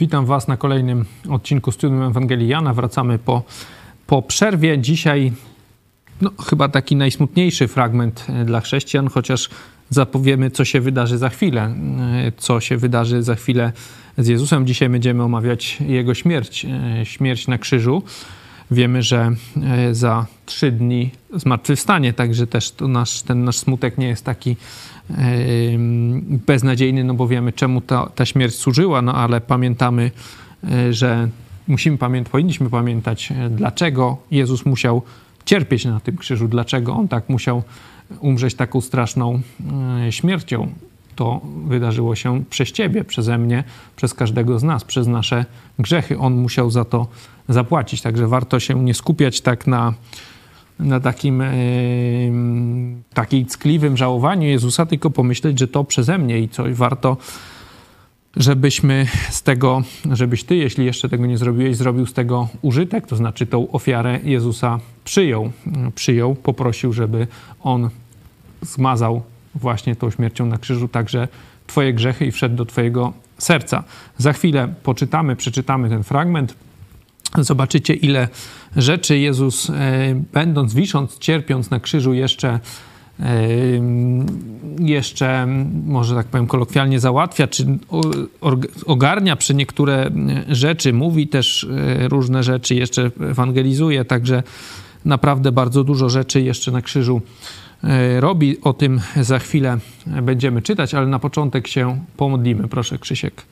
Witam Was na kolejnym odcinku Studium Ewangelii Jana. Wracamy po, po przerwie. Dzisiaj no, chyba taki najsmutniejszy fragment e, dla chrześcijan, chociaż zapowiemy, co się wydarzy za chwilę. E, co się wydarzy za chwilę z Jezusem. Dzisiaj będziemy omawiać Jego śmierć, e, śmierć na krzyżu. Wiemy, że za trzy dni zmartwychwstanie, także też nasz, ten nasz smutek nie jest taki beznadziejny, no bo wiemy, czemu ta, ta śmierć służyła, no ale pamiętamy, e, że musimy pamiętać, powinniśmy pamiętać, e, dlaczego Jezus musiał cierpieć na tym krzyżu, dlaczego On tak musiał umrzeć taką straszną e, śmiercią. To wydarzyło się przez Ciebie, przeze mnie, przez każdego z nas, przez nasze grzechy. On musiał za to zapłacić. Także warto się nie skupiać tak na na takim e, takiej ckliwym żałowaniu Jezusa, tylko pomyśleć, że to przeze mnie i coś warto, żebyśmy z tego, żebyś ty, jeśli jeszcze tego nie zrobiłeś, zrobił z tego użytek, to znaczy tą ofiarę Jezusa przyjął, przyjął, poprosił, żeby On zmazał właśnie tą śmiercią na krzyżu także twoje grzechy i wszedł do twojego serca. Za chwilę poczytamy, przeczytamy ten fragment, Zobaczycie, ile rzeczy Jezus, e, będąc, wisząc, cierpiąc na krzyżu, jeszcze, e, jeszcze, może tak powiem kolokwialnie, załatwia, czy ogarnia przy niektóre rzeczy, mówi też e, różne rzeczy, jeszcze ewangelizuje, także naprawdę bardzo dużo rzeczy jeszcze na krzyżu robi. O tym za chwilę będziemy czytać, ale na początek się pomodlimy. Proszę, Krzysiek.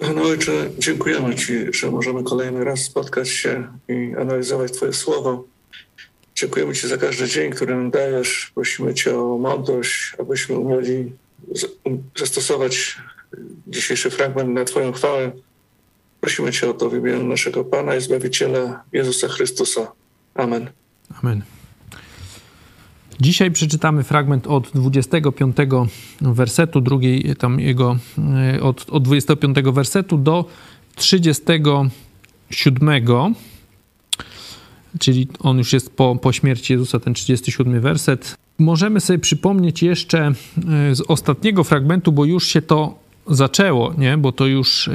No Ojcze, dziękujemy Ci, że możemy kolejny raz spotkać się i analizować Twoje słowo. Dziękujemy Ci za każdy dzień, który nam dajesz. Prosimy Cię o mądrość, abyśmy umieli um, zastosować dzisiejszy fragment na Twoją chwałę. Prosimy Cię o to w imieniu naszego Pana i Zbawiciela Jezusa Chrystusa. Amen. Amen. Dzisiaj przeczytamy fragment od 25 wersetu, drugiej tam jego, e, od, od 25 wersetu do 37, czyli on już jest po, po śmierci Jezusa, ten 37 werset. Możemy sobie przypomnieć jeszcze e, z ostatniego fragmentu, bo już się to zaczęło, nie? bo to już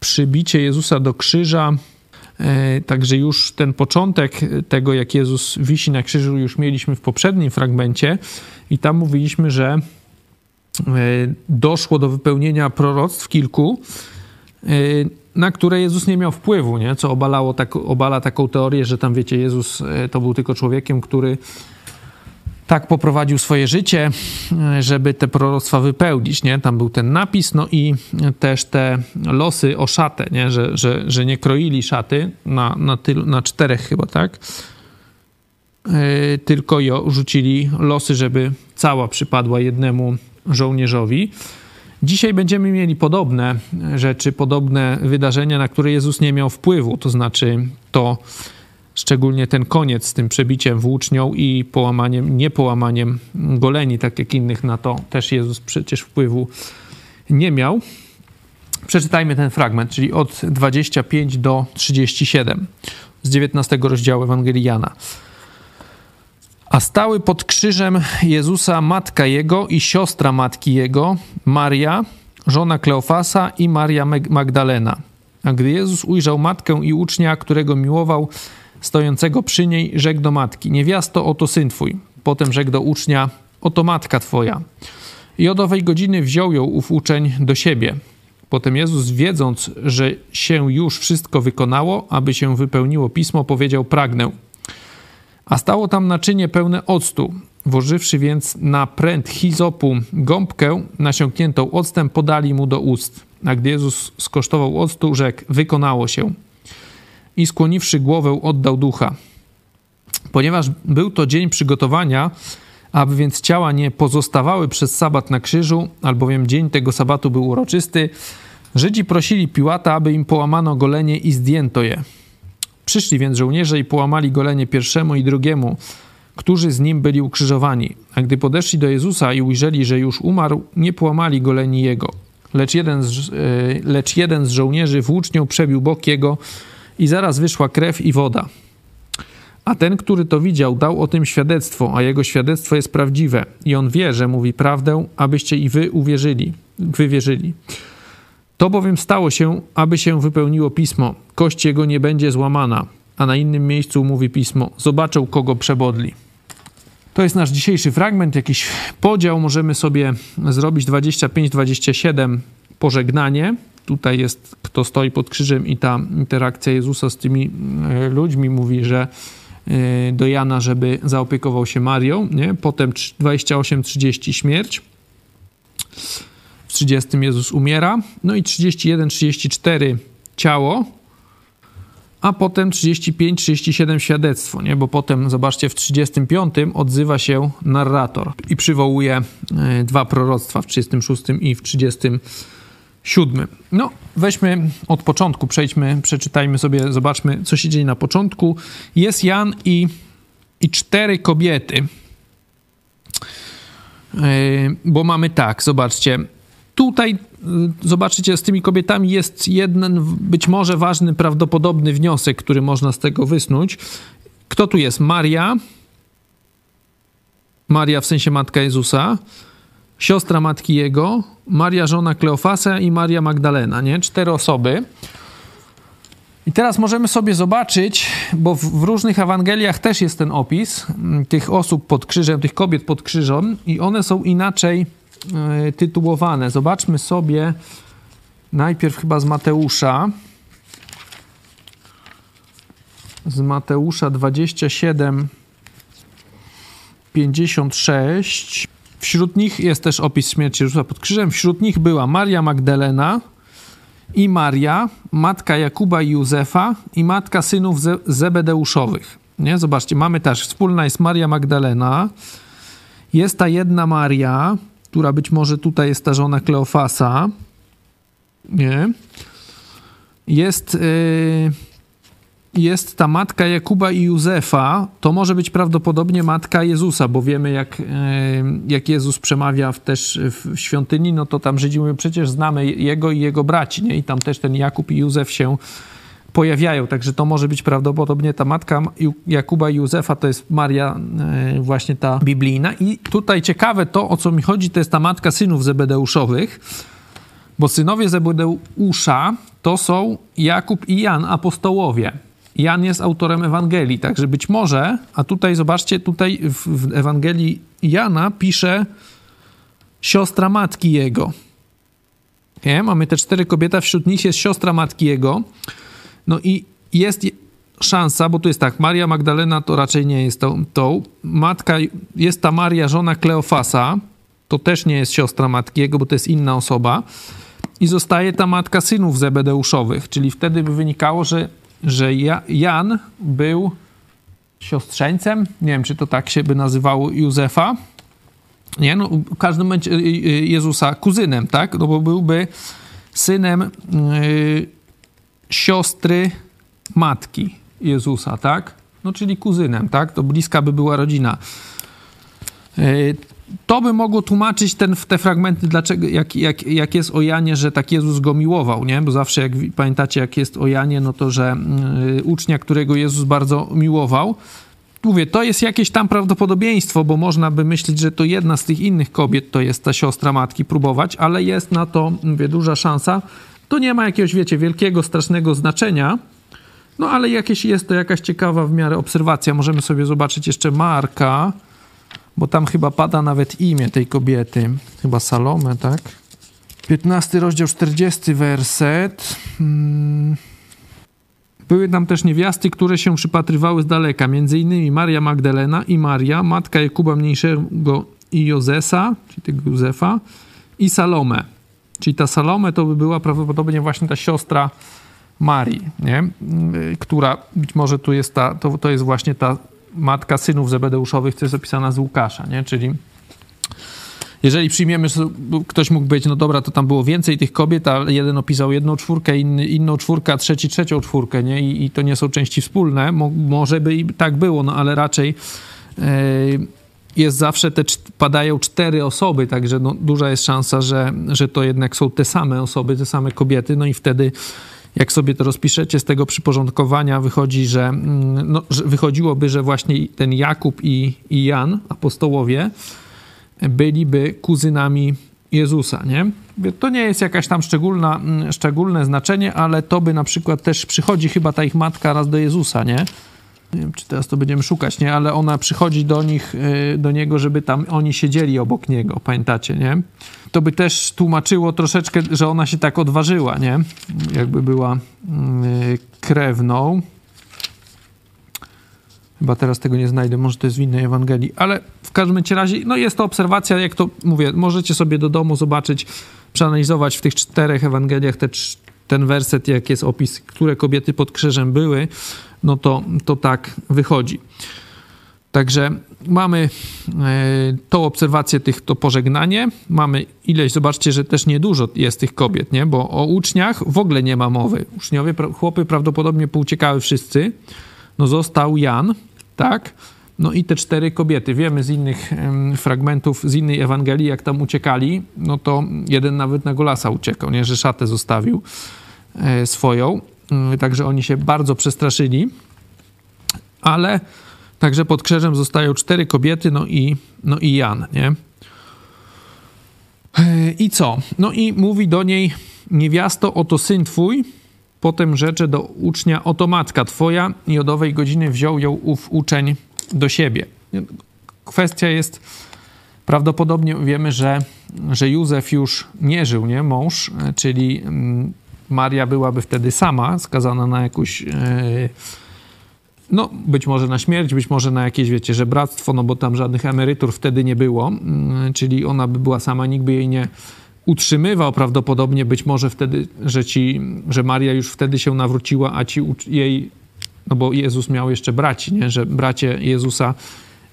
przybicie Jezusa do krzyża także już ten początek tego, jak Jezus wisi na krzyżu, już mieliśmy w poprzednim fragmencie, i tam mówiliśmy, że e, doszło do wypełnienia proroctw kilku, e, na które Jezus nie miał wpływu, nie? co obalało tak, obala taką teorię, że tam wiecie, Jezus to był tylko człowiekiem, który tak poprowadził swoje życie, żeby te proroctwa wypełnić, nie? Tam był ten napis, no i też te losy o szatę, nie? Że, że, że nie kroili szaty na, na, tylu, na czterech chyba, tak? Yy, tylko jo, rzucili losy, żeby cała przypadła jednemu żołnierzowi. Dzisiaj będziemy mieli podobne rzeczy, podobne wydarzenia, na które Jezus nie miał wpływu, to znaczy to szczególnie ten koniec z tym przebiciem włócznią i połamaniem, niepołamaniem goleni, tak jak innych na to też Jezus przecież wpływu nie miał. Przeczytajmy ten fragment, czyli od 25 do 37 z 19 rozdziału Ewangelii Jana. A stały pod krzyżem Jezusa matka jego i siostra matki jego, Maria, żona Kleofasa i Maria Magdalena. A gdy Jezus ujrzał matkę i ucznia, którego miłował, stojącego przy niej, rzekł do matki: Niewiasto, oto syn twój. Potem rzekł do ucznia: Oto matka twoja. I od owej godziny wziął ją ów uczeń do siebie. Potem Jezus, wiedząc, że się już wszystko wykonało, aby się wypełniło pismo, powiedział: Pragnę. A stało tam naczynie pełne octu. Włożywszy więc na pręt hizopu gąbkę nasiąkniętą octem, podali mu do ust. A gdy Jezus skosztował octu, rzekł: Wykonało się i skłoniwszy głowę oddał ducha. Ponieważ był to dzień przygotowania, aby więc ciała nie pozostawały przez sabat na krzyżu, albowiem dzień tego sabatu był uroczysty, Żydzi prosili Piłata, aby im połamano golenie i zdjęto je. Przyszli więc żołnierze i połamali golenie pierwszemu i drugiemu, którzy z nim byli ukrzyżowani. A gdy podeszli do Jezusa i ujrzeli, że już umarł, nie połamali goleni jego. Lecz jeden z, e, lecz jeden z żołnierzy włócznią przebił bok jego, i zaraz wyszła krew i woda. A ten, który to widział, dał o tym świadectwo, a jego świadectwo jest prawdziwe. I on wie, że mówi prawdę, abyście i wy uwierzyli, wywierzyli. To bowiem stało się, aby się wypełniło pismo. Kość jego nie będzie złamana. A na innym miejscu mówi pismo: Zobaczą, kogo przebodli. To jest nasz dzisiejszy fragment, jakiś podział. Możemy sobie zrobić 25-27 pożegnanie. Tutaj jest, kto stoi pod krzyżem, i ta interakcja Jezusa z tymi e, ludźmi mówi, że e, do Jana, żeby zaopiekował się Marią. Nie? Potem 28-30 śmierć. W 30 Jezus umiera. No i 31-34 ciało a potem 35-37 świadectwo, nie? bo potem, zobaczcie, w 35 odzywa się narrator i przywołuje e, dwa proroctwa w 36 i w 37. No, weźmy od początku, przejdźmy, przeczytajmy sobie, zobaczmy, co się dzieje na początku. Jest Jan i, i cztery kobiety. Yy, bo mamy tak, zobaczcie, tutaj y, zobaczycie, z tymi kobietami jest jeden być może ważny, prawdopodobny wniosek, który można z tego wysnuć. Kto tu jest? Maria. Maria w sensie matka Jezusa, siostra matki jego, Maria żona Kleofasa i Maria Magdalena, nie? Cztery osoby. I teraz możemy sobie zobaczyć, bo w, różnych Ewangeliach też jest ten opis mm, tych osób pod krzyżem, tych kobiet pod krzyżem, i one są inaczej E, tytułowane. Zobaczmy sobie najpierw chyba z Mateusza. Z Mateusza 27, 56. Wśród nich jest też opis śmierci Jezusa pod krzyżem. Wśród nich była Maria Magdalena i Maria, matka Jakuba i Józefa i matka synów Ze Zebedeuszowych. Nie? Zobaczcie, mamy też, wspólna jest Maria Magdalena, jest ta jedna Maria, która być może tutaj jest ta żona Kleofasa. Nie. Jest, yy, jest ta matka Jakuba i Józefa. To może być prawdopodobnie matka Jezusa, bo wiemy, jak, yy, jak Jezus przemawia w, też w świątyni, no to tam Żydzi mówią, przecież znamy jego i jego braci, nie? I tam też ten Jakub i Józef się pojawiają, także to może być prawdopodobnie ta matka Jakuba i Józefa, to jest Maria e, właśnie ta biblijna i tutaj ciekawe to, o co mi chodzi, to jest ta matka synów Zebedeuszowych, bo synowie Zebedeusza to są Jakub i Jan, apostołowie. Jan jest autorem Ewangelii, także być może, a tutaj zobaczcie, tutaj w, w Ewangelii Jana pisze siostra matki jego. Nie? Mamy te cztery kobiety, wśród nich jest siostra matki jego. No i jest szansa, bo tu jest tak, Maria Magdalena to raczej nie jest tą, tą. Matka, jest ta Maria, żona Kleofasa, to też nie jest siostra matki jego, bo to jest inna osoba. I zostaje ta matka synów Zebedeuszowych, czyli wtedy by wynikało, że, że Jan był siostrzeńcem, nie wiem, czy to tak się by nazywało Józefa, nie, no w każdym momencie y, y, Jezusa kuzynem, tak, no bo byłby synem yy, siostry matki Jezusa, tak? No czyli kuzynem, tak? To bliska by była rodzina. E, to by mogło tłumaczyć ten, te fragmenty, dlaczego, jak, jak, jak jest o Janie, że tak Jezus go miłował, nie? Bo zawsze, jak pamiętacie, jak jest o Janie, no to, że y, ucznia, którego Jezus bardzo miłował, mówię, to jest jakieś tam prawdopodobieństwo, bo można by myśleć, że to jedna z tych innych kobiet to jest ta siostra matki, próbować, ale jest na to, mówię, duża szansa, to nie ma jakiegoś, wiecie, wielkiego, strasznego znaczenia, no ale jakieś, jest to jakaś ciekawa w miarę obserwacja. Możemy sobie zobaczyć jeszcze Marka, bo tam chyba pada nawet imię tej kobiety. Chyba Salome, tak? 15 rozdział, 40 werset. Hmm. Były tam też niewiasty, które się przypatrywały z daleka, między innymi Maria Magdalena i Maria, matka Jakuba Mniejszego i Jozesa, czyli tego Józefa, i Salome. Czyli ta Salome to by była prawdopodobnie właśnie ta siostra Marii, nie? która być może tu jest ta, to, to jest właśnie ta matka synów Zebedeuszowych, co jest opisana z Łukasza, nie? czyli jeżeli przyjmiemy, że ktoś mógł być, no dobra, to tam było więcej tych kobiet, a jeden opisał jedną czwórkę, inny, inną czwórkę, a trzeci trzecią czwórkę, nie? I, I, to nie są części wspólne. Mo, może by i tak było, no ale raczej yy, jest zawsze te, padają cztery osoby, także no, duża jest szansa, że, że to jednak są te same osoby, te same kobiety, no i wtedy jak sobie to rozpiszecie z tego przyporządkowania, wychodzi, że, mm, no, że wychodziłoby, że właśnie ten Jakub i, i Jan, apostołowie, byliby kuzynami Jezusa, nie? To nie jest jakaś tam szczególna, mm, szczególne znaczenie, ale to by na przykład też przychodzi chyba ta ich matka raz do Jezusa, nie? Nie wiem, czy teraz to będziemy szukać, nie? Ale ona przychodzi do nich, y, do niego, żeby tam oni siedzieli obok niego, pamiętacie, nie? To by też tłumaczyło troszeczkę, że ona się tak odważyła, nie? Jakby była y, krewną. Chyba teraz tego nie znajdę, może to jest w innej Ewangelii, ale w każdym razie, no jest to obserwacja, jak to mówię, możecie sobie do domu zobaczyć, przeanalizować w tych czterech Ewangeliach te, ten werset, jak jest opis, które kobiety pod krzyżem były, no to, to tak wychodzi. Także mamy e, tą obserwację tych, to pożegnanie, mamy ileś, zobaczcie, że też niedużo jest tych kobiet, nie? bo o uczniach w ogóle nie ma mowy. Uczniowie, chłopy prawdopodobnie pouciekały wszyscy, no został Jan, tak? No i te cztery kobiety. Wiemy z innych fragmentów, z innej Ewangelii, jak tam uciekali, no to jeden nawet na Golasa uciekał, nie? Że szatę zostawił e, swoją. E, także oni się bardzo przestraszyli. Ale także pod krzyżem zostają cztery kobiety, no i, no i Jan, nie? E, I co? No i mówi do niej, niewiasto, oto syn twój, Potem rzecze do ucznia, oto matka twoja i od owej godziny wziął ją ów uczeń do siebie. Kwestia jest, prawdopodobnie wiemy, że, że Józef już nie żył, nie? Mąż, czyli mm, Maria byłaby wtedy sama, skazana na jakąś... Yy, no, być może na śmierć, być może na jakieś, wiecie, żebractwo, no bo tam żadnych emerytur wtedy nie było, yy, czyli ona by była sama, nikt by jej nie, utrzymywał prawdopodobnie być może wtedy, że, ci, że Maria już wtedy się nawróciła, a ci jej, no bo Jezus miał jeszcze braci, nie? że bracie Jezusa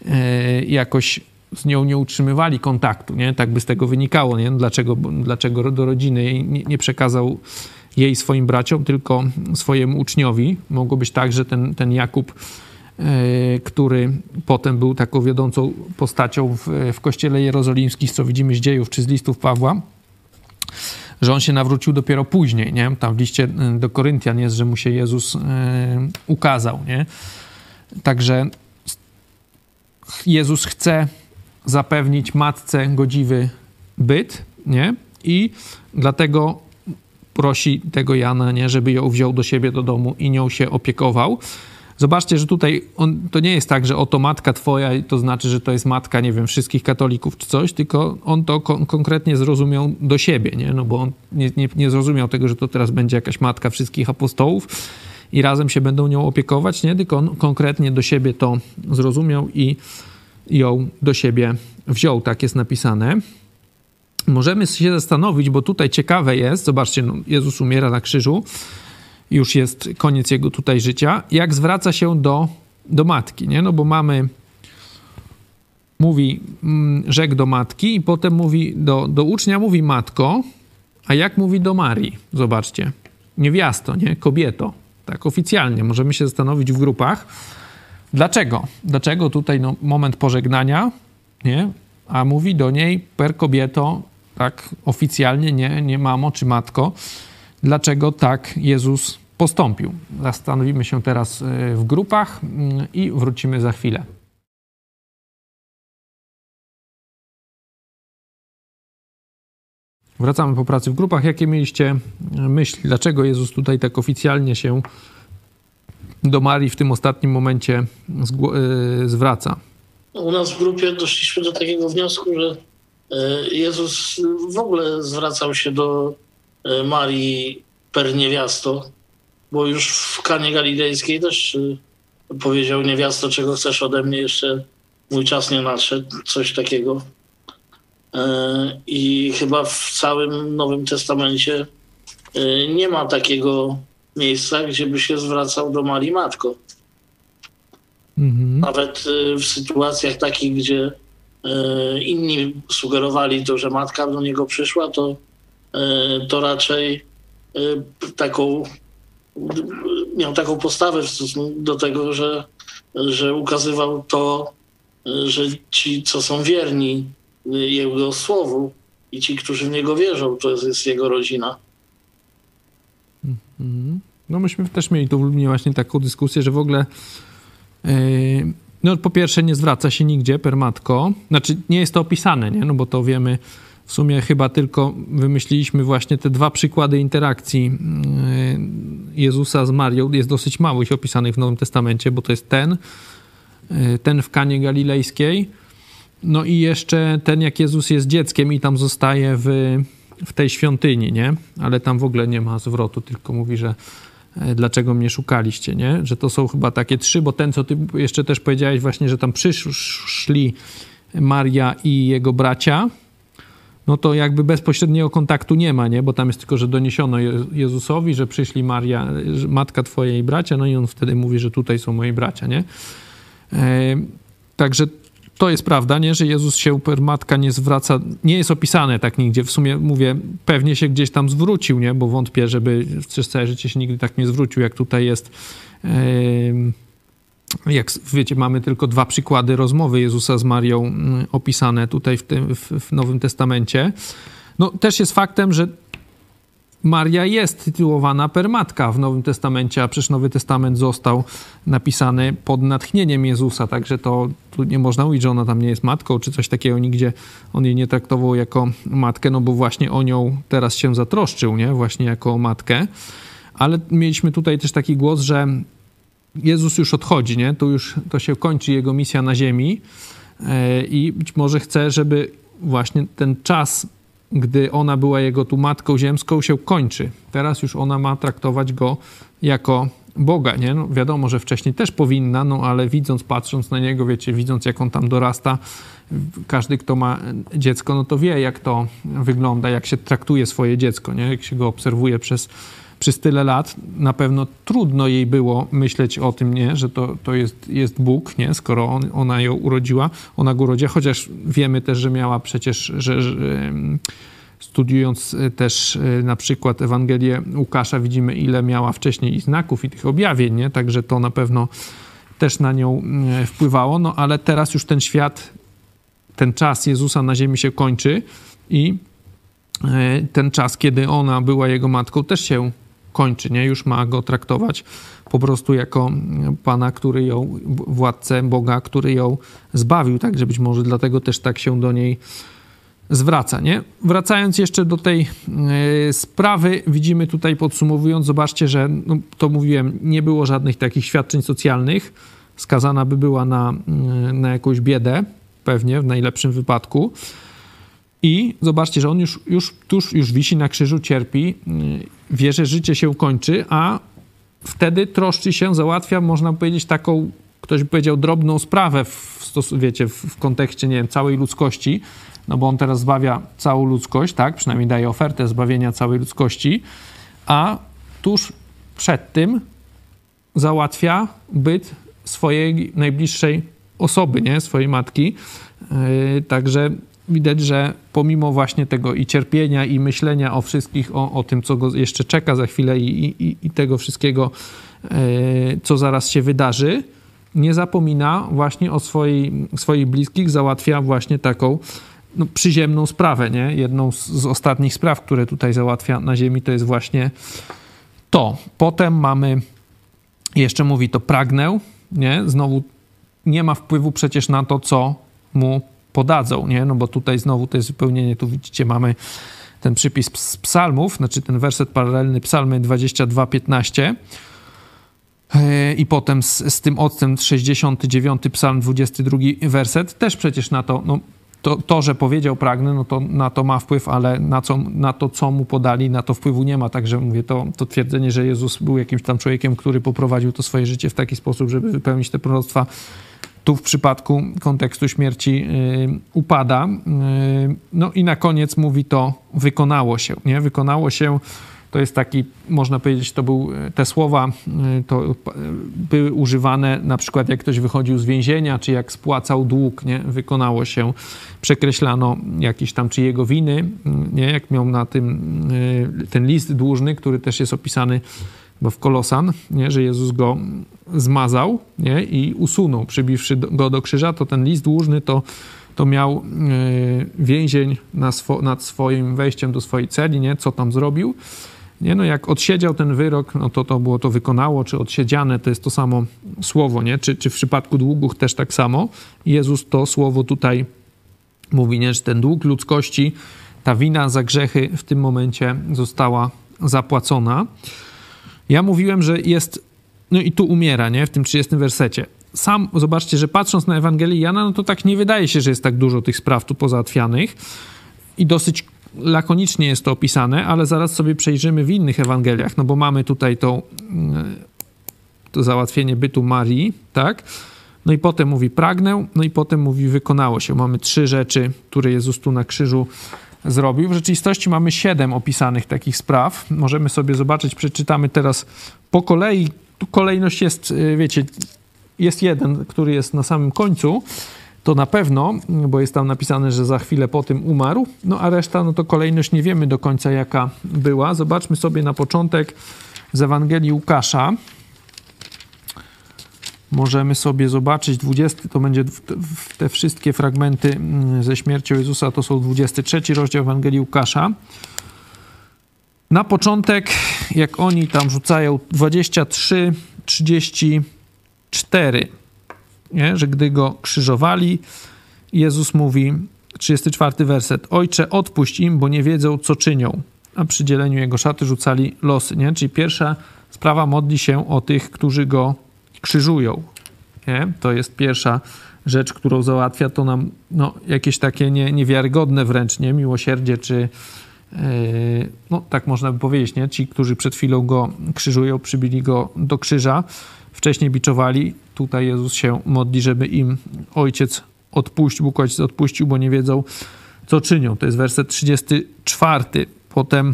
e, jakoś z nią nie utrzymywali kontaktu, nie? tak by z tego wynikało, nie? Dlaczego, dlaczego do rodziny nie, nie przekazał jej swoim braciom, tylko swojemu uczniowi. Mogło być tak, że ten, ten Jakub, e, który potem był taką wiodącą postacią w, w kościele jerozolimskim, co widzimy z dziejów czy z listów Pawła, że on się nawrócił dopiero później, nie? Tam w liście y, do Koryntian jest, że mu się Jezus y, ukazał, nie? Także Jezus chce zapewnić matce godziwy byt, nie? I dlatego prosi tego Jana, nie? Żeby ją wziął do siebie do domu i nią się opiekował. Zobaczcie, że tutaj on, to nie jest tak, że oto matka twoja to znaczy, że to jest matka, nie wiem, wszystkich katolików czy coś, tylko on to kon konkretnie zrozumiał do siebie, nie? No bo on nie, nie, nie zrozumiał tego, że to teraz będzie jakaś matka wszystkich apostołów i razem się będą nią opiekować, nie? Tylko on konkretnie do siebie to zrozumiał i ją do siebie wziął, tak jest napisane. Możemy się zastanowić, bo tutaj ciekawe jest, zobaczcie, no, Jezus umiera na krzyżu, już jest koniec jego tutaj życia, jak zwraca się do, do matki, nie? No bo mamy, mówi mm, rzekł do matki i potem mówi do, do ucznia, mówi matko, a jak mówi do Marii? Zobaczcie, niewiasto, nie? Kobieto, tak oficjalnie, możemy się zastanowić w grupach. Dlaczego? Dlaczego tutaj no, moment pożegnania, nie? A mówi do niej per kobieto, tak oficjalnie, nie, nie mamo czy matko. Dlaczego tak Jezus postąpił. Zastanowimy się teraz e, w grupach mm, i wrócimy za chwilę. Wracamy po pracy w grupach. Jakie mieliście e, myśli? Dlaczego Jezus tutaj tak oficjalnie się do Marii w tym ostatnim momencie e, zwraca? U nas w grupie doszliśmy do takiego wniosku, że Jezus w ogóle zwracał się do Marii per niewiasto, bo już w Kanie Galilejskiej też y, powiedział niewiasto, czego chcesz ode mnie, jeszcze mój czas nie nadszedł, coś takiego. E, I chyba w całym Nowym Testamencie y, nie ma takiego miejsca, gdzie by się zwracał do Marii Matko. Mhm. Nawet y, w sytuacjach takich, gdzie inni sugerowali to, że matka do niego przyszła, to, to raczej taką miał taką postawę w stosunku do tego, że, że ukazywał to, że ci, co są wierni jego słowu i ci, którzy w niego wierzą, to jest, jest jego rodzina. Mhm. No myśmy też mieli tu w Lublinie właśnie taką dyskusję, że w ogóle yy, no po pierwsze nie zwraca się nigdzie per matko, znaczy nie jest to opisane, nie? no bo to wiemy w sumie chyba tylko wymyśliliśmy właśnie te dwa przykłady interakcji y, Jezusa z Marią. Jest dosyć mało ich opisanych w Nowym Testamencie, bo to jest ten, y, ten w Kanie Galilejskiej, no i jeszcze ten, jak Jezus jest dzieckiem i tam zostaje w, w tej świątyni, nie? Ale tam w ogóle nie ma zwrotu, tylko mówi, że e, dlaczego mnie szukaliście, nie? Że to są chyba takie trzy, bo ten, co ty jeszcze też powiedziałeś właśnie, że tam przyszli Maria i jego bracia, no to jakby bezpośredniego kontaktu nie ma, nie? Bo tam jest tylko, że doniesiono Jezusowi, że przyszli Maria, matka twojej bracia, no i on wtedy mówi, że tutaj są moi bracia, nie? E, także to jest prawda, nie? że Jezus się per matka nie zwraca, nie jest opisane tak nigdzie. W sumie mówię, pewnie się gdzieś tam zwrócił, nie? bo wątpię, żeby przez całe życie się nigdy tak nie zwrócił, jak tutaj jest. Jak wiecie, mamy tylko dwa przykłady rozmowy Jezusa z Marią mm, opisane tutaj w, tym, w Nowym Testamencie. No, też jest faktem, że Maria jest tytułowana permatka w Nowym Testamencie, a przecież Nowy Testament został napisany pod natchnieniem Jezusa, także to tu nie można mówić, że ona tam nie jest matką, czy coś takiego, nigdzie on jej nie traktował jako matkę, no bo właśnie o nią teraz się zatroszczył, nie? Właśnie jako matkę. Ale mieliśmy tutaj też taki głos, że Jezus już odchodzi, nie? Tu już to się kończy jego misja na ziemi e, i być może chce, żeby właśnie ten czas gdy ona była jego tu matką ziemską, się kończy. Teraz już ona ma traktować go jako Boga, nie? No, wiadomo, że wcześniej też powinna, no ale widząc, patrząc na niego, wiecie, widząc jak on tam dorasta, każdy, kto ma dziecko, no to wie, jak to wygląda, jak się traktuje swoje dziecko, nie? Jak się go obserwuje przez, przez tyle lat, na pewno trudno jej było myśleć o tym, nie? Że to, to jest, jest Bóg, nie? Skoro on, ona ją urodziła, ona go urodziła, chociaż wiemy też, że miała przecież, że, że studiując e, też e, na przykład Ewangelię Łukasza, widzimy, ile miała wcześniej i znaków, i tych objawień, nie? Także to na pewno też na nią e, wpływało, no ale teraz już ten świat, ten czas Jezusa na ziemi się kończy i ten czas, kiedy ona była jego matką, też się kończy, nie? Już ma go traktować po prostu jako Pana, który ją, władcę Boga, który ją zbawił, także być może dlatego też tak się do niej zwraca, nie? Wracając jeszcze do tej y, sprawy, widzimy tutaj podsumowując, zobaczcie, że no, to mówiłem, nie było żadnych takich świadczeń socjalnych, skazana by była na, y, na jakąś biedę, pewnie w najlepszym wypadku. I zobaczcie, że on już, już tuż już wisi na krzyżu, cierpi, y, wie, że życie się kończy, a wtedy troszczy się, załatwia, można powiedzieć, taką, ktoś by powiedział, drobną sprawę w, stos- wiecie, w, w kontekście, nie wiem, całej ludzkości, no bo on teraz zbawia całą ludzkość, tak? Przynajmniej daje ofertę zbawienia całej ludzkości, a tuż przed tym załatwia byt swojej najbliższej osoby, nie? Swojej matki. Yy, także widać, że pomimo właśnie tego i cierpienia, i myślenia o wszystkich, o, o tym, co go jeszcze czeka za chwilę i, i, i tego wszystkiego, yy, co zaraz się wydarzy, nie zapomina właśnie o swojej, swoich bliskich, załatwia właśnie taką no, przyziemną sprawę, nie? Jedną z, z ostatnich spraw, które tutaj załatwia na ziemi, to jest właśnie to. Potem mamy, jeszcze mówi to pragnę, nie? Znowu nie ma wpływu przecież na to, co mu podadzą, nie? No bo tutaj znowu to jest wypełnienie, tu widzicie, mamy ten przypis z psalmów, znaczy ten werset paralelny psalmy 22, 15 e, i potem z, z tym odstęp 69 psalm 22 werset, też przecież na to, no to, to, że powiedział pragnę, no to na to ma wpływ, ale na, co, na to, co mu podali, na to wpływu nie ma. Także mówię, to, to twierdzenie, że Jezus był jakimś tam człowiekiem, który poprowadził to swoje życie w taki sposób, żeby wypełnić te proroctwa, tu w przypadku kontekstu śmierci yy, upada. Yy, no i na koniec mówi to wykonało się, nie? Wykonało się to jest taki, można powiedzieć, to był, e, te słowa to były używane na przykład jak ktoś wychodził z więzienia, czy jak spłacał dług, nie? Wykonało się, przekreślano jakieś tam czy jego winy, nie? Jak miał na tym ten list dłużny, który też jest opisany bo w Kolosan, nie? że Jezus go zmazał nie? i usunął, przybiwszy go do krzyża, to ten list dłużny to to miał więzień swo nad swoim wejściem do swojej celi, nie? co tam zrobił. Nie, no jak odsiedział ten wyrok, no to to było to wykonało, czy odsiedziane, to jest to samo słowo, nie? Czy, czy w przypadku długów też tak samo. Jezus to słowo tutaj mówi, nie? że ten dług ludzkości ta wina za grzechy w tym momencie została zapłacona. Ja mówiłem, że jest, no i tu umiera, nie, w tym 30 wersecie. Sam, zobaczcie, że patrząc na Ewangelię Jana, no to tak nie wydaje się, że jest tak dużo tych spraw tu pozałatwianych i dosyć lakonicznie jest to opisane, ale zaraz sobie przejrzymy w innych Ewangeliach, no bo mamy tutaj mm, to załatwienie bytu Marii, tak? No i potem mówi pragnę, no i potem mówi wykonało się. Mamy trzy rzeczy, które Jezus tu na krzyżu zrobił. W rzeczywistości mamy siedem opisanych takich spraw. Możemy sobie zobaczyć, przeczytamy teraz po kolei. Tu kolejność jest, y, wiecie, jest jeden, który jest na samym końcu, to na pewno, bo jest tam napisane, że za chwilę po tym umarł, no a reszta, no to kolejność nie wiemy do końca jaka była. Zobaczmy sobie na początek z Ewangelii Łukasza. Możemy sobie zobaczyć 20, to będzie te wszystkie fragmenty mm, ze śmiercią Jezusa, to są 23 rozdział Ewangelii Łukasza. Na początek, jak oni tam rzucają 23, 34 nie? że gdy go krzyżowali, Jezus mówi, 34 werset, Ojcze, odpuść im, bo nie wiedzą, co czynią. A przy dzieleniu jego szaty rzucali losy, nie? Czyli pierwsza sprawa modli się o tych, którzy go krzyżują. Nie? To jest pierwsza rzecz, którą załatwia, to nam no, jakieś takie nie, niewiarygodne wręcz, nie? Miłosierdzie, czy yy, no tak można by powiedzieć, nie? Ci, którzy przed chwilą go krzyżują, przybili go do krzyża, wcześniej biczowali, tutaj Jezus się modli, żeby im Ojciec odpuścił, Bóg Ojciec odpuścił, bo nie wiedzą, co czynią. To jest werset 34. Potem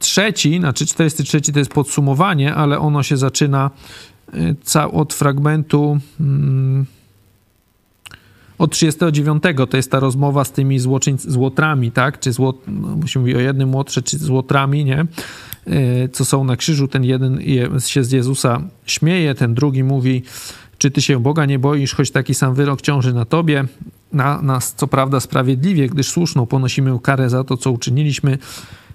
43, znaczy 43 to jest podsumowanie, ale ono się zaczyna y, od fragmentu mm, od 39 to jest ta rozmowa z tymi złotrami, tak? Czy złot, no, się mówi o jednym łotrze, czy złotrami, nie? E, co są na krzyżu, ten jeden się z Jezusa śmieje, ten drugi mówi, czy ty się Boga nie boisz, choć taki sam wyrok ciąży na tobie, na nas co prawda sprawiedliwie, gdyż słuszną ponosimy karę za to, co uczyniliśmy,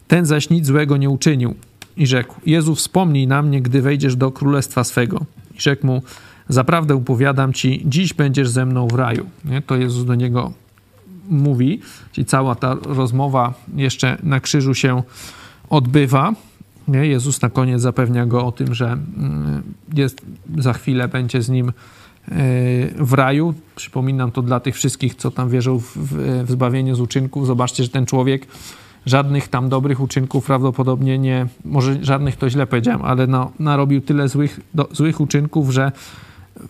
ten zaś nic złego nie uczynił. I rzekł, Jezu wspomnij na mnie, gdy wejdziesz do królestwa swego. I rzekł mu, zaprawdę upowiadam ci, dziś będziesz ze mną w raju. Nie? To Jezus do niego mówi, czyli cała ta rozmowa jeszcze na krzyżu się odbywa. Nie? Jezus na koniec zapewnia go o tym, że mm, jest, za chwilę będzie z nim e, w raju. Przypominam to dla tych wszystkich, co tam wierzą w, w, zbawienie z uczynków. Zobaczcie, że ten człowiek żadnych tam dobrych uczynków prawdopodobnie nie, może żadnych to źle powiedziałem, ale no, narobił tyle złych, do, złych uczynków, że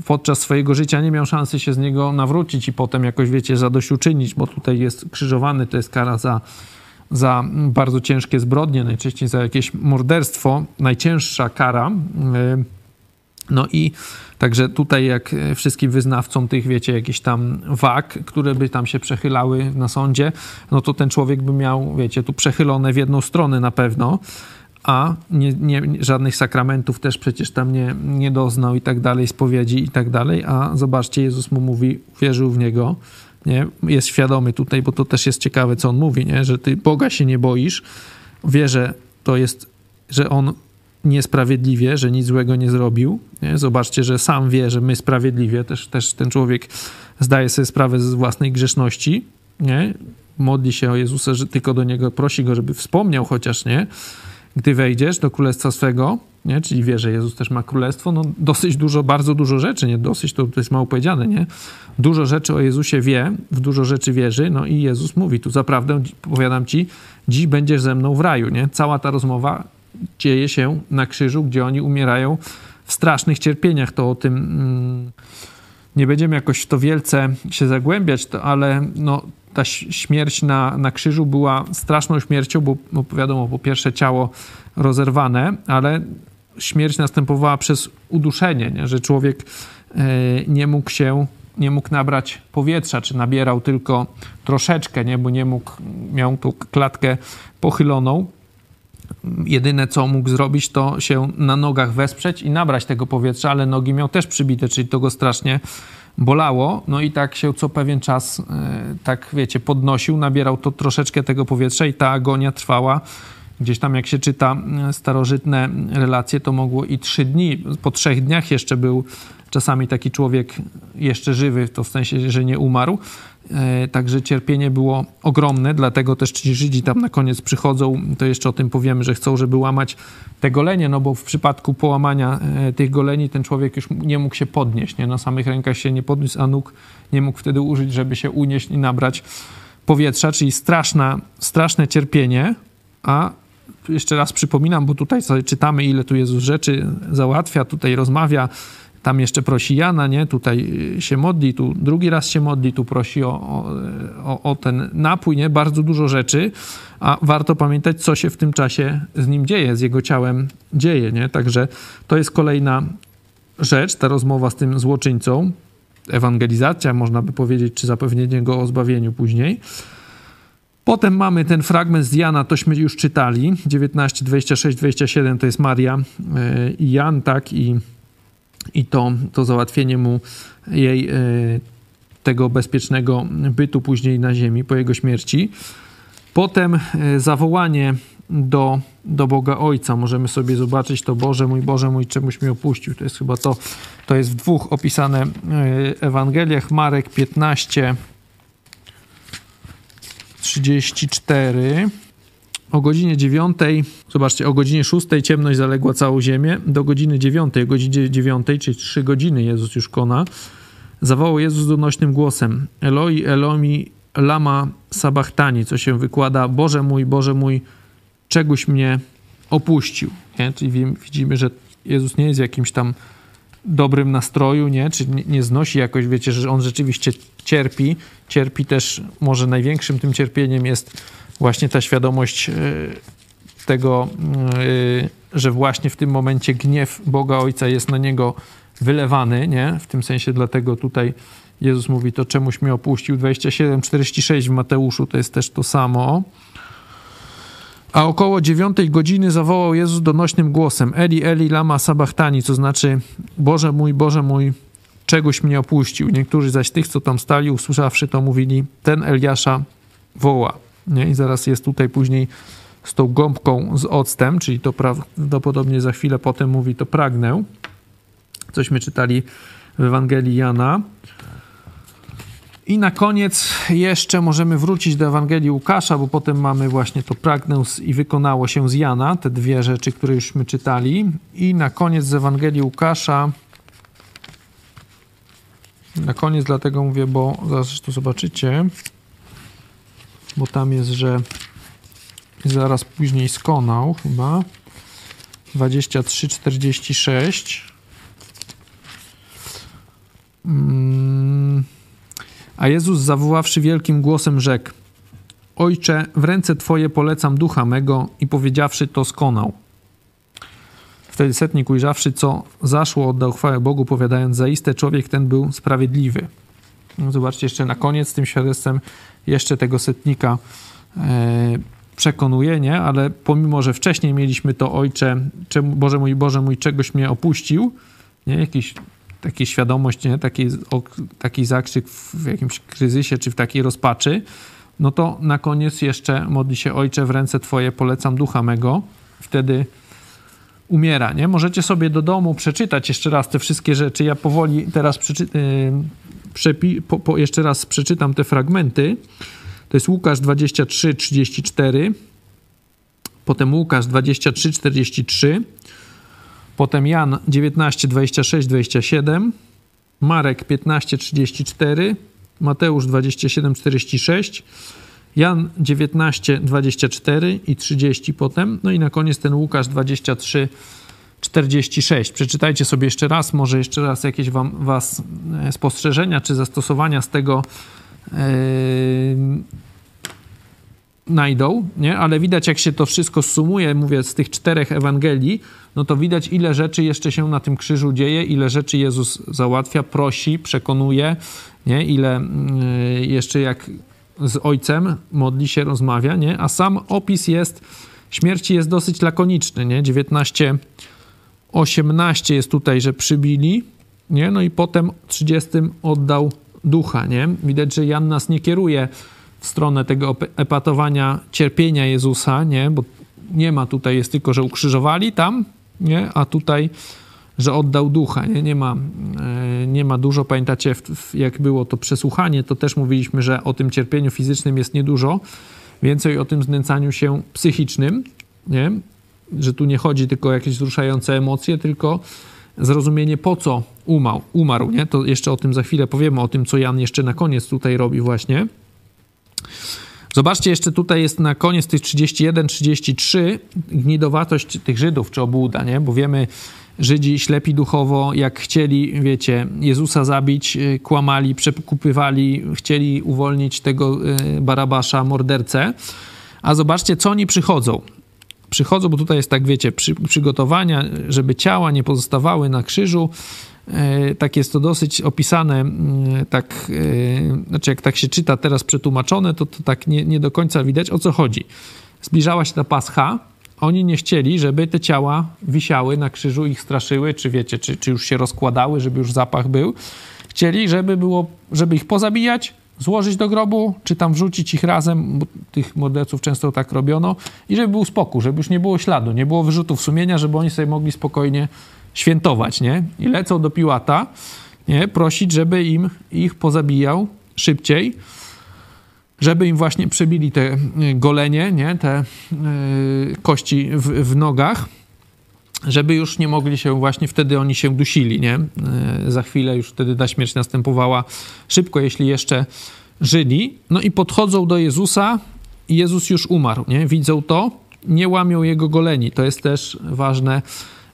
podczas swojego życia nie miał szansy się z niego nawrócić i potem jakoś, wiecie, zadośćuczynić, bo tutaj jest krzyżowany, to jest kara za za bardzo ciężkie zbrodnie, najczęściej za jakieś morderstwo, najcięższa kara. E, no i także tutaj, jak wszystkim wyznawcom tych, wiecie, jakichś tam wag, które by tam się przechylały na sądzie, no to ten człowiek by miał, wiecie, tu przechylone w jedną stronę na pewno, a nie, nie, żadnych sakramentów też przecież tam nie, nie doznał i tak dalej, spowiedzi i tak dalej, a zobaczcie, Jezus mu mówi, wierzył w Niego, nie? jest świadomy tutaj, bo to też jest ciekawe, co on mówi, nie? że ty Boga się nie boisz, wie, że to jest, że on niesprawiedliwie, że nic złego nie zrobił. Nie? Zobaczcie, że sam wie, że my sprawiedliwie, też, też ten człowiek zdaje sobie sprawę z własnej grzeszności, nie? modli się o Jezusa, że tylko do Niego prosi Go, żeby wspomniał chociaż, nie? Gdy wejdziesz do królestwa swego, nie? czyli wie, że Jezus też ma królestwo, no dosyć dużo, bardzo dużo rzeczy, nie dosyć, to, to jest mało powiedziane, nie? Dużo rzeczy o Jezusie wie, w dużo rzeczy wierzy, no i Jezus mówi tu, zaprawdę powiadam ci, dziś będziesz ze mną w raju, nie? Cała ta rozmowa dzieje się na krzyżu, gdzie oni umierają w strasznych cierpieniach, to o tym mm, nie będziemy jakoś w to wielce się zagłębiać, to, ale no ta śmierć na, na krzyżu była straszną śmiercią, bo, bo wiadomo, po pierwsze ciało rozerwane, ale śmierć następowała przez uduszenie, nie? że człowiek e, nie mógł się, nie mógł nabrać powietrza, czy nabierał tylko troszeczkę, nie? bo nie mógł, miał tu klatkę pochyloną. Jedyne, co mógł zrobić, to się na nogach wesprzeć i nabrać tego powietrza, ale nogi miał też przybite, czyli to go strasznie bolało. No i tak się co pewien czas, e, tak wiecie, podnosił, nabierał to troszeczkę tego powietrza i ta agonia trwała Gdzieś tam, jak się czyta starożytne relacje, to mogło i trzy dni. Po trzech dniach jeszcze był czasami taki człowiek jeszcze żywy, to w sensie, że nie umarł. E, także cierpienie było ogromne, dlatego też ci Żydzi tam na koniec przychodzą, to jeszcze o tym powiemy, że chcą, żeby łamać te golenie, no bo w przypadku połamania e, tych goleni ten człowiek już nie mógł się podnieść, nie? na samych rękach się nie podniósł, a nóg nie mógł wtedy użyć, żeby się unieść i nabrać powietrza, czyli straszna, straszne cierpienie, a jeszcze raz przypominam, bo tutaj sobie czytamy, ile tu Jezus rzeczy załatwia, tutaj rozmawia, tam jeszcze prosi Jana, nie? Tutaj się modli, tu drugi raz się modli, tu prosi o, o, o, ten napój, nie? Bardzo dużo rzeczy, a warto pamiętać, co się w tym czasie z nim dzieje, z jego ciałem dzieje, nie? Także to jest kolejna rzecz, ta rozmowa z tym złoczyńcą, ewangelizacja, można by powiedzieć, czy zapewnienie go o zbawieniu później. Potem mamy ten fragment z Jana, tośmy już czytali, 19, 26, 27 to jest Maria e, i Jan, tak, i, i to, to załatwienie mu jej e, tego bezpiecznego bytu później na ziemi po jego śmierci. Potem e, zawołanie do, do Boga Ojca. Możemy sobie zobaczyć to, Boże mój, Boże mój, czemuś mi opuścił. To jest chyba to, to jest w dwóch opisane Ewangeliach. Marek 15, 34. O godzinie 9, zobaczcie, o godzinie 6 ciemność zaległa całą ziemię. Do godziny 9, o godzinie 9, czyli 3 godziny Jezus już kona, zawołał Jezus donośnym głosem: Eloi, Elomi, lama sabachtani, co się wykłada: Boże mój, Boże mój, czegoś mnie opuścił. Nie? Czyli widzimy, że Jezus nie jest w jakimś tam dobrym nastroju, nie? Czy nie, znosi jakoś, wiecie, że on rzeczywiście cierpi. Cierpi też, może największym tym cierpieniem jest właśnie ta świadomość e, tego, e, że właśnie w tym momencie gniew Boga Ojca jest na niego wylewany, nie? W tym sensie dlatego tutaj Jezus mówi to czemuś mnie opuścił. 27, 46 w Mateuszu to jest też to samo. A około dziewiątej godziny zawołał Jezus donośnym głosem Eli, Eli, lama sabachtani, co znaczy Boże mój, Boże mój, czegoś mnie opuścił. Niektórzy zaś tych, co tam stali, usłyszawszy to, mówili, ten Eliasza woła. Nie? I zaraz jest tutaj później z tą gąbką z octem, czyli to prawdopodobnie za chwilę potem mówi to pragnę. Cośmy czytali w Ewangelii Jana. I na koniec jeszcze możemy wrócić do Ewangelii Łukasza, bo potem mamy właśnie to pragnę i wykonało się z Jana, te dwie rzeczy, które jużśmy czytali. I na koniec z Ewangelii Łukasza, na koniec dlatego mówię, bo zaraz to zobaczycie, bo tam jest, że zaraz później skonał chyba, 23-46. Hmm. A Jezus zawoławszy wielkim głosem rzekł: Ojcze, w ręce Twoje polecam ducha mego i powiedziawszy to skonał. Wtedy setnik ujrzawszy, co zaszło, oddał chwałę Bogu, powiadając, zaiste człowiek ten był sprawiedliwy. No, zobaczcie, jeszcze na koniec tym świadectwem jeszcze tego setnika e, przekonuje, nie? Ale pomimo, że wcześniej mieliśmy to Ojcze, czemu, Boże mój, Boże mój, czegoś mnie opuścił, nie? Jakiś takiej świadomość, nie? Taki, o, taki zakrzyk w jakimś kryzysie czy w takiej rozpaczy, no to na koniec jeszcze modli się Ojcze w ręce Twoje polecam ducha mego. Wtedy umiera, nie? Możecie sobie do domu przeczytać jeszcze raz te wszystkie rzeczy. Ja powoli teraz przeczy- yy, po, po, jeszcze raz przeczytam te fragmenty. To jest Łukasz 23, 34, potem Łukasz 23, 43, Potem Jan 19, 26, 27, Marek 15, 34, Mateusz 27, 46, Jan 19, 24 i 30 potem, no i na koniec ten Łukasz 23, 46. Przeczytajcie sobie jeszcze raz, może jeszcze raz jakieś wam, was e, spostrzeżenia czy zastosowania z tego yy, nie? ale widać jak się to wszystko sumuje, mówię, z tych czterech Ewangelii, no to widać ile rzeczy jeszcze się na tym krzyżu dzieje, ile rzeczy Jezus załatwia, prosi, przekonuje, nie? ile yy, jeszcze jak z Ojcem modli się, rozmawia, nie? a sam opis jest, śmierci jest dosyć lakoniczny, nie? 19, 18 jest tutaj, że przybili, nie? no i potem 30 oddał ducha, nie? Widać, że Jan nas nie kieruje w stronę tego epatowania cierpienia Jezusa, nie? Bo Nie ma tutaj, jest tylko, że ukrzyżowali tam, nie? a tutaj, że oddał ducha. Nie, nie, ma, e, nie ma dużo. Pamiętacie, jak było to przesłuchanie, to też mówiliśmy, że o tym cierpieniu fizycznym jest niedużo. Więcej o tym znęcaniu się psychicznym, nie? Że tu nie chodzi tylko o jakieś wzruszające emocje, tylko zrozumienie po co umarł, umarł, nie? To jeszcze o tym za chwilę powiemy, o tym, co Jan jeszcze na koniec tutaj robi właśnie. Zobaczcie, jeszcze tutaj jest na koniec tych 31-33 gnidowatość tych Żydów, czy obłuda, nie? Bo wiemy, Żydzi ślepi duchowo, jak chcieli, wiecie, Jezusa zabić, y, kłamali, przekupywali, chcieli uwolnić tego y, Barabasza, mordercę. A zobaczcie, co oni przychodzą przychodzą, bo tutaj jest tak, wiecie, przy, przygotowania, żeby ciała nie pozostawały na krzyżu. E, tak jest to dosyć opisane, mm, tak, e, znaczy jak tak się czyta teraz przetłumaczone, to, to tak nie, nie do końca widać o co chodzi. Zbliżała się ta pascha, oni nie chcieli, żeby te ciała wisiały na krzyżu, ich straszyły, czy wiecie, czy, czy już się rozkładały, żeby już zapach był. Chcieli, żeby było, żeby ich pozabijać, złożyć do grobu, czy tam wrzucić ich razem, bo tych morderców często tak robiono, i żeby był spokój, żeby już nie było śladu, nie było wyrzutów sumienia, żeby oni sobie mogli spokojnie świętować, nie? I lecą do Piłata, nie? Prosić, żeby im ich pozabijał szybciej, żeby im właśnie przebili te y, golenie, nie? Te yy, kości w, w nogach, żeby już nie mogli się właśnie, wtedy oni się dusili, nie? E, za chwilę już wtedy ta śmierć następowała szybko, jeśli jeszcze żyli. No i podchodzą do Jezusa i Jezus już umarł, nie? Widzą to, nie łamią jego goleni. To jest też ważne,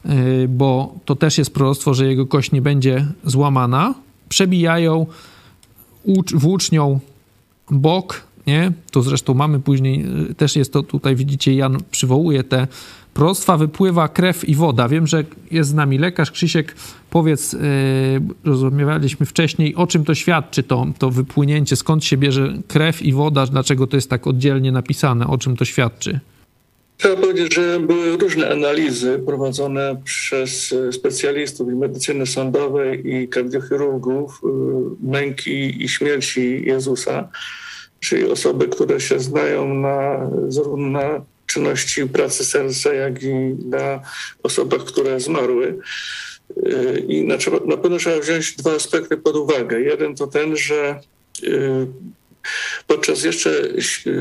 e, bo to też jest proroctwo, że jego kość nie będzie złamana. Przebijają włócznią bok, nie? To zresztą mamy później, e, też jest to tutaj, widzicie, Jan przywołuje te prostwa wypływa krew i woda. Wiem, że jest z nami lekarz. Krzysiek, powiedz, yy, rozumiewaliśmy wcześniej, o czym to świadczy, to, to wypłynięcie, skąd się bierze krew i woda, dlaczego to jest tak oddzielnie napisane, o czym to świadczy? Trzeba powiedzieć, że były różne analizy prowadzone przez specjalistów i medycyny sądowej i kardiochirurgów y, męki i śmierci Jezusa, czyli osoby, które się znają na, na czynności pracy serca, jak i na osobach, które zmarły. I na, na pewno trzeba wziąć dwa aspekty pod uwagę. Jeden to ten, że y, podczas jeszcze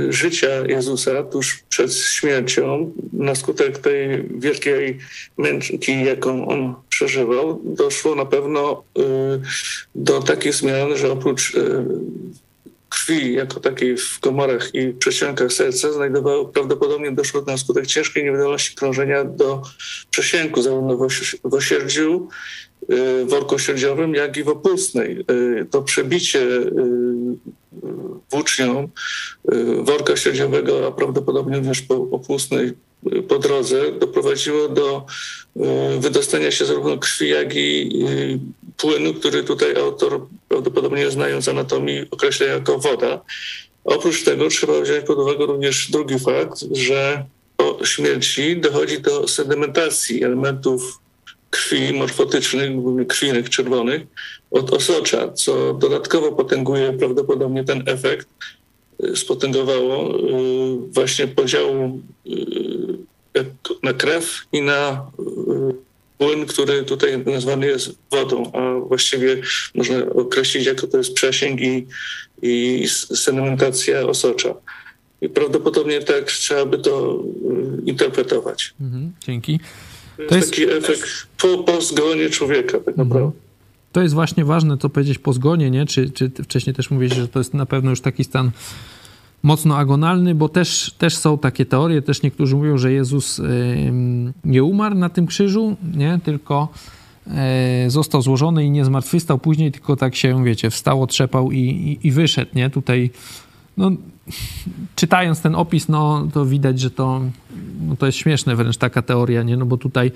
życia Jezusa, tuż przed śmiercią, na skutek tej wielkiej męki, jaką on przeżywał, doszło na pewno y, do takich zmian, że oprócz y, krwi jako takiej w komorach i przesiąkach serca znajdowało, prawdopodobnie doszło na skutek ciężkiej niewydolności krążenia do przesięku zarówno w osierdziu, y, w sierdziowym, jak i w opustnej. Y, to przebicie y, włócznią worka sierdziowego, a prawdopodobnie również opustnej po drodze doprowadziło do wydostania się zarówno krwi, jak i płynu, który tutaj autor prawdopodobnie znając anatomii określa jako woda. Oprócz tego trzeba wziąć pod uwagę również drugi fakt, że po śmierci dochodzi do sedymentacji elementów krwi morfotycznych, krwinek czerwonych od osocza, co dodatkowo potęguje prawdopodobnie ten efekt, y, spotęgowało y, właśnie podziału y, na krew i na płyn, który tutaj nazwany jest wodą, a właściwie można określić jako to jest przesięg i, i sedimentacja osocza. I prawdopodobnie tak trzeba by to y, interpretować. Mhm, dzięki. To, to jest, taki efekt po, po zgonie człowieka tak mhm. naprawdę. To jest właśnie ważne, co powiedzieć po zgonie, nie? Czy, czy wcześniej też mówiłeś, że to jest na pewno już taki stan mocno agonalny, bo też, też są takie teorie, też niektórzy mówią, że Jezus nie umarł na tym krzyżu, nie, tylko e, został złożony i nie zmartwychwstał później, tylko tak się, wiecie, wstał, otrzepał i, i, i wyszedł, nie, tutaj no, czytając ten opis, no to widać, że to, no, to jest śmieszne wręcz taka teoria, nie, no bo tutaj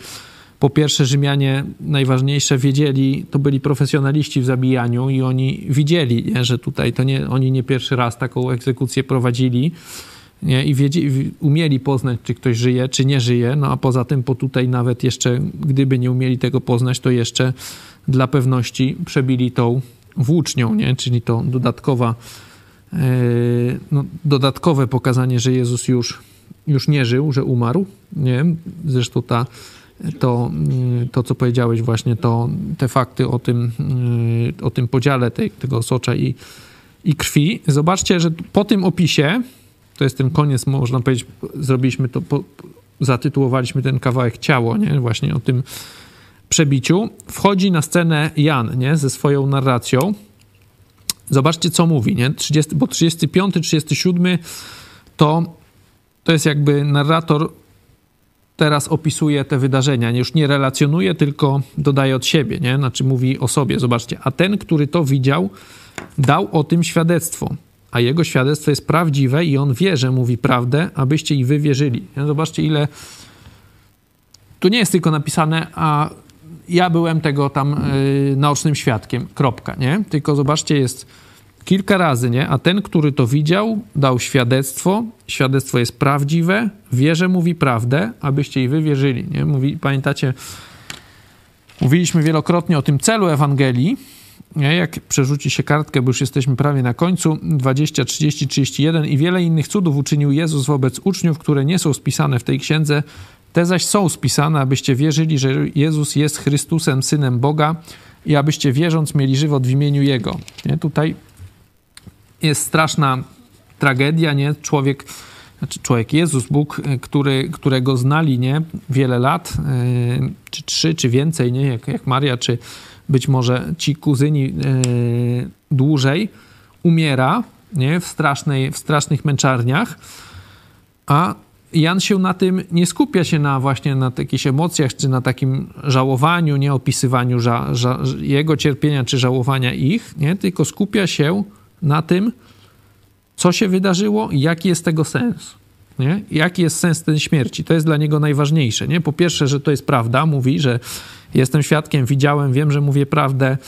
po pierwsze Rzymianie najważniejsze wiedzieli, to byli profesjonaliści w zabijaniu i oni widzieli, nie, że tutaj to nie, oni nie pierwszy raz taką egzekucję prowadzili nie, i wiedzieli, umieli poznać, czy ktoś żyje, czy nie żyje, no a poza tym po tutaj nawet jeszcze, gdyby nie umieli tego poznać, to jeszcze dla pewności przebili tą włócznią, nie, czyli to dodatkowa, yy, no, dodatkowe pokazanie, że Jezus już już nie żył, że umarł. Nie? Zresztą ta, to, to, co powiedziałeś właśnie, to te fakty o tym, o tym podziale tej, tego socza i, i krwi. Zobaczcie, że po tym opisie, to jest ten koniec, można powiedzieć, zrobiliśmy to, po, zatytułowaliśmy ten kawałek ciało, nie? Właśnie o tym przebiciu. Wchodzi na scenę Jan, nie? Ze swoją narracją. Zobaczcie, co mówi, nie? 30, bo 35, 37 to, to jest jakby narrator teraz opisuje te wydarzenia. Już nie relacjonuje, tylko dodaje od siebie, nie? Znaczy mówi o sobie. Zobaczcie. A ten, który to widział, dał o tym świadectwo. A jego świadectwo jest prawdziwe i on wie, że mówi prawdę, abyście i wy wierzyli. Zobaczcie, ile. Tu nie jest tylko napisane, a ja byłem tego tam yy, naocznym świadkiem. Kropka, nie? Tylko zobaczcie, jest kilka razy, nie? A ten, który to widział, dał świadectwo. Świadectwo jest prawdziwe, wie, że mówi prawdę, abyście i wy wierzyli, nie? Mówi, pamiętacie, mówiliśmy wielokrotnie o tym celu Ewangelii, nie? jak przerzuci się kartkę, bo już jesteśmy prawie na końcu, 20, 30, 31 i wiele innych cudów uczynił Jezus wobec uczniów, które nie są spisane w tej księdze, te zaś są spisane, abyście wierzyli, że Jezus jest Chrystusem, Synem Boga i abyście wierząc mieli żywot w imieniu Jego. Nie? Tutaj jest straszna tragedia, nie? Człowiek, znaczy człowiek, Jezus, Bóg, który, którego znali, nie? Wiele lat, yy, czy trzy, czy więcej, nie? Jak, jak Maria, czy być może ci kuzyni yy, dłużej, umiera, nie? W, strasznej, w strasznych męczarniach, a Jan się na tym nie skupia się na właśnie na jakichś emocjach, czy na takim żałowaniu, nie opisywaniu ża, ża, jego cierpienia, czy żałowania ich, nie? tylko skupia się na tym, co się wydarzyło i jaki jest tego sens. Nie? Jaki jest sens tej śmierci? To jest dla niego najważniejsze. Nie? Po pierwsze, że to jest prawda, mówi, że jestem świadkiem, widziałem, wiem, że mówię prawdę.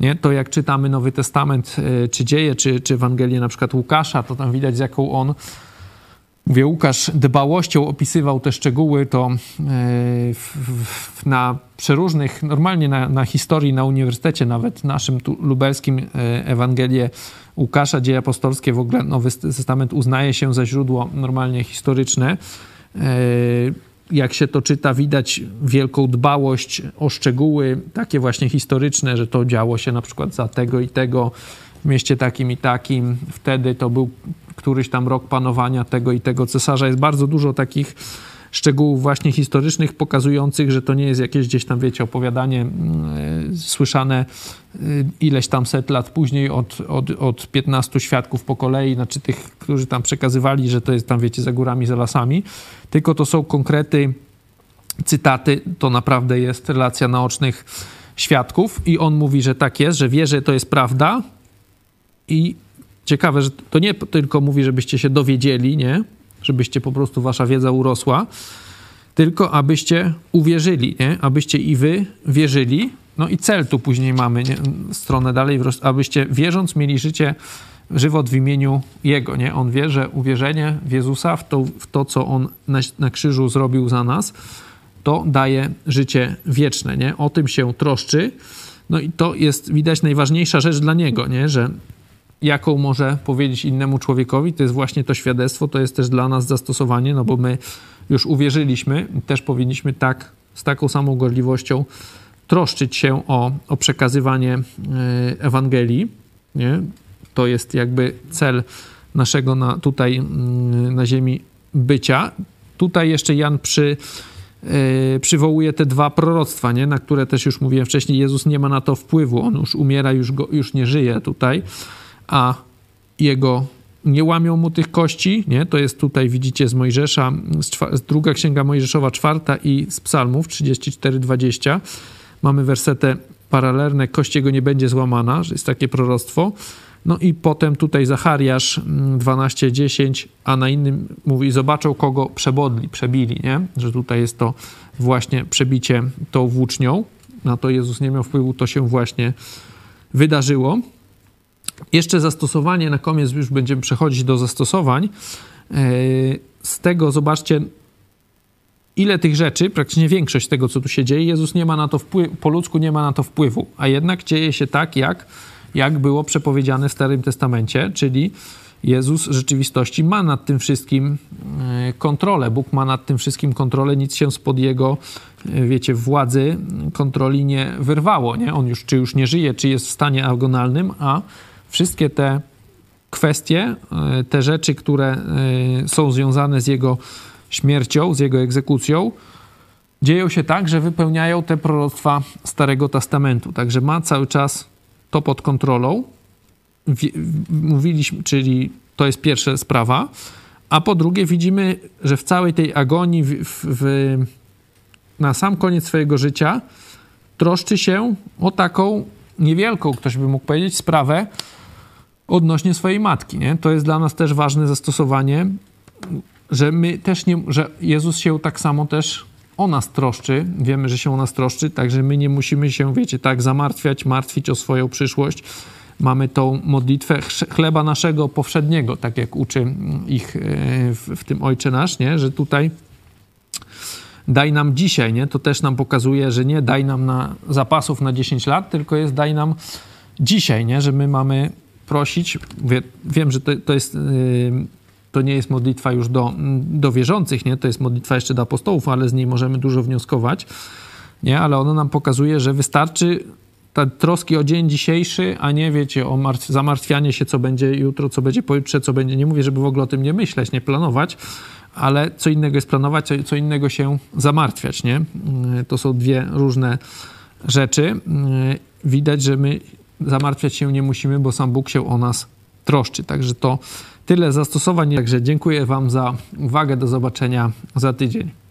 Nie? To jak czytamy Nowy Testament, y, czy dzieje, czy, czy Ewangelię na przykład Łukasza, to tam widać, z jaką on Mówię, Łukasz dbałością opisywał te szczegóły, to e, na przeróżnych, normalnie na, na historii na uniwersytecie, nawet naszym tu lubelskim e, Ewangelię Łukasza, dzieje apostolskie, w ogóle Nowy Testament uznaje się za źródło normalnie historyczne. E, jak się to czyta, widać wielką dbałość o szczegóły, takie właśnie historyczne, że to działo się na przykład za tego i tego w mieście takim i takim. Wtedy to był któryś tam rok panowania tego i tego cesarza. Jest bardzo dużo takich szczegółów właśnie historycznych pokazujących, że to nie jest jakieś gdzieś tam, wiecie, opowiadanie yy, słyszane yy, ileś tam set lat później od, od, od 15 świadków po kolei, znaczy tych, którzy tam przekazywali, że to jest tam, wiecie, za górami, za lasami, tylko to są konkrety, cytaty, to naprawdę jest relacja naocznych świadków i on mówi, że tak jest, że wie, że to jest prawda i ciekawe, że to nie tylko mówi, żebyście się dowiedzieli, nie? Żebyście po prostu wasza wiedza urosła, tylko abyście uwierzyli, nie? Abyście i wy wierzyli. No i cel tu później mamy, nie? stronę dalej, abyście wierząc mieli życie, żywot w imieniu Jego, nie? On wie, że uwierzenie w Jezusa, w to, w to co On na, na krzyżu zrobił za nas, to daje życie wieczne, nie? O tym się troszczy. No i to jest, widać, najważniejsza rzecz dla Niego, nie? Że jaką może powiedzieć innemu człowiekowi, to jest właśnie to świadectwo, to jest też dla nas zastosowanie, no bo my już uwierzyliśmy, też powinniśmy tak, z taką samą gorliwością troszczyć się o, o przekazywanie e, Ewangelii. Nie? To jest jakby cel naszego na, tutaj mm, na ziemi bycia. Tutaj jeszcze Jan przy, yy, przywołuje te dwa proroctwa, nie? na które też już mówiłem wcześniej. Jezus nie ma na to wpływu, on już umiera, już, go, już nie żyje tutaj a jego nie łamią mu tych kości, nie? To jest tutaj, widzicie, z Mojżesza, z, z druga księga Mojżeszowa, czwarta i z psalmów 34-20. Mamy wersety paralelne, kość jego nie będzie złamana, że jest takie proroctwo. No i potem tutaj Zachariasz 12:10, mm, a na innym mówi, zobaczą kogo przebodli, przebili, nie? Że tutaj jest to właśnie przebicie tą włócznią. Na to Jezus nie miał wpływu, to się właśnie wydarzyło. Jeszcze zastosowanie, na koniec już będziemy przechodzić do zastosowań. E, z tego zobaczcie, ile tych rzeczy, praktycznie większość tego, co tu się dzieje, Jezus nie ma na to wpływu, po ludzku nie ma na to wpływu, a jednak dzieje się tak, jak, jak było przepowiedziane w Starym Testamencie, czyli Jezus w rzeczywistości ma nad tym wszystkim kontrolę. Bóg ma nad tym wszystkim kontrolę, nic się spod jego, wiecie, władzy kontroli nie wyrwało. Nie? On już, czy już nie żyje, czy jest w stanie agonalnym, a wszystkie te kwestie, te rzeczy, które są związane z jego śmiercią, z jego egzekucją, dzieją się tak, że wypełniają te proroctwa Starego Testamentu. Także ma cały czas to pod kontrolą. Mówiliśmy, czyli to jest pierwsza sprawa. A po drugie, widzimy, że w całej tej agonii, w, w, na sam koniec swojego życia, troszczy się o taką niewielką, ktoś by mógł powiedzieć, sprawę odnośnie swojej matki. Nie? To jest dla nas też ważne zastosowanie, że my też nie, że Jezus się tak samo też o nas troszczy, wiemy, że się o nas troszczy, także my nie musimy się, wiecie, tak zamartwiać, martwić o swoją przyszłość. Mamy tą modlitwę chleba naszego powszedniego, tak jak uczy ich e, w, w tym Ojcze Nasz, nie? że tutaj daj nam dzisiaj, nie? to też nam pokazuje, że nie daj nam na zapasów na 10 lat, tylko jest daj nam dzisiaj, nie? że my mamy prosić. Wie, wiem, że to, to jest... Yy, to nie jest modlitwa już do, do wierzących, nie? To jest modlitwa jeszcze do apostołów, ale z niej możemy dużo wnioskować, nie? Ale ona nam pokazuje, że wystarczy ta troski o dzień dzisiejszy, a nie wiecie, o martw- zamartwianie się, co będzie jutro, co będzie pojutrze, co będzie. Nie mówię, żeby w ogóle o tym nie myśleć, nie planować, ale co innego jest planować, co, co innego się zamartwiać, nie? To są dwie różne rzeczy. Widać, że my zamartwiać się nie musimy, bo sam Bóg się o nas troszczy. Także to tyle zastosowań. Także dziękuję Wam za uwagę. Do zobaczenia za tydzień.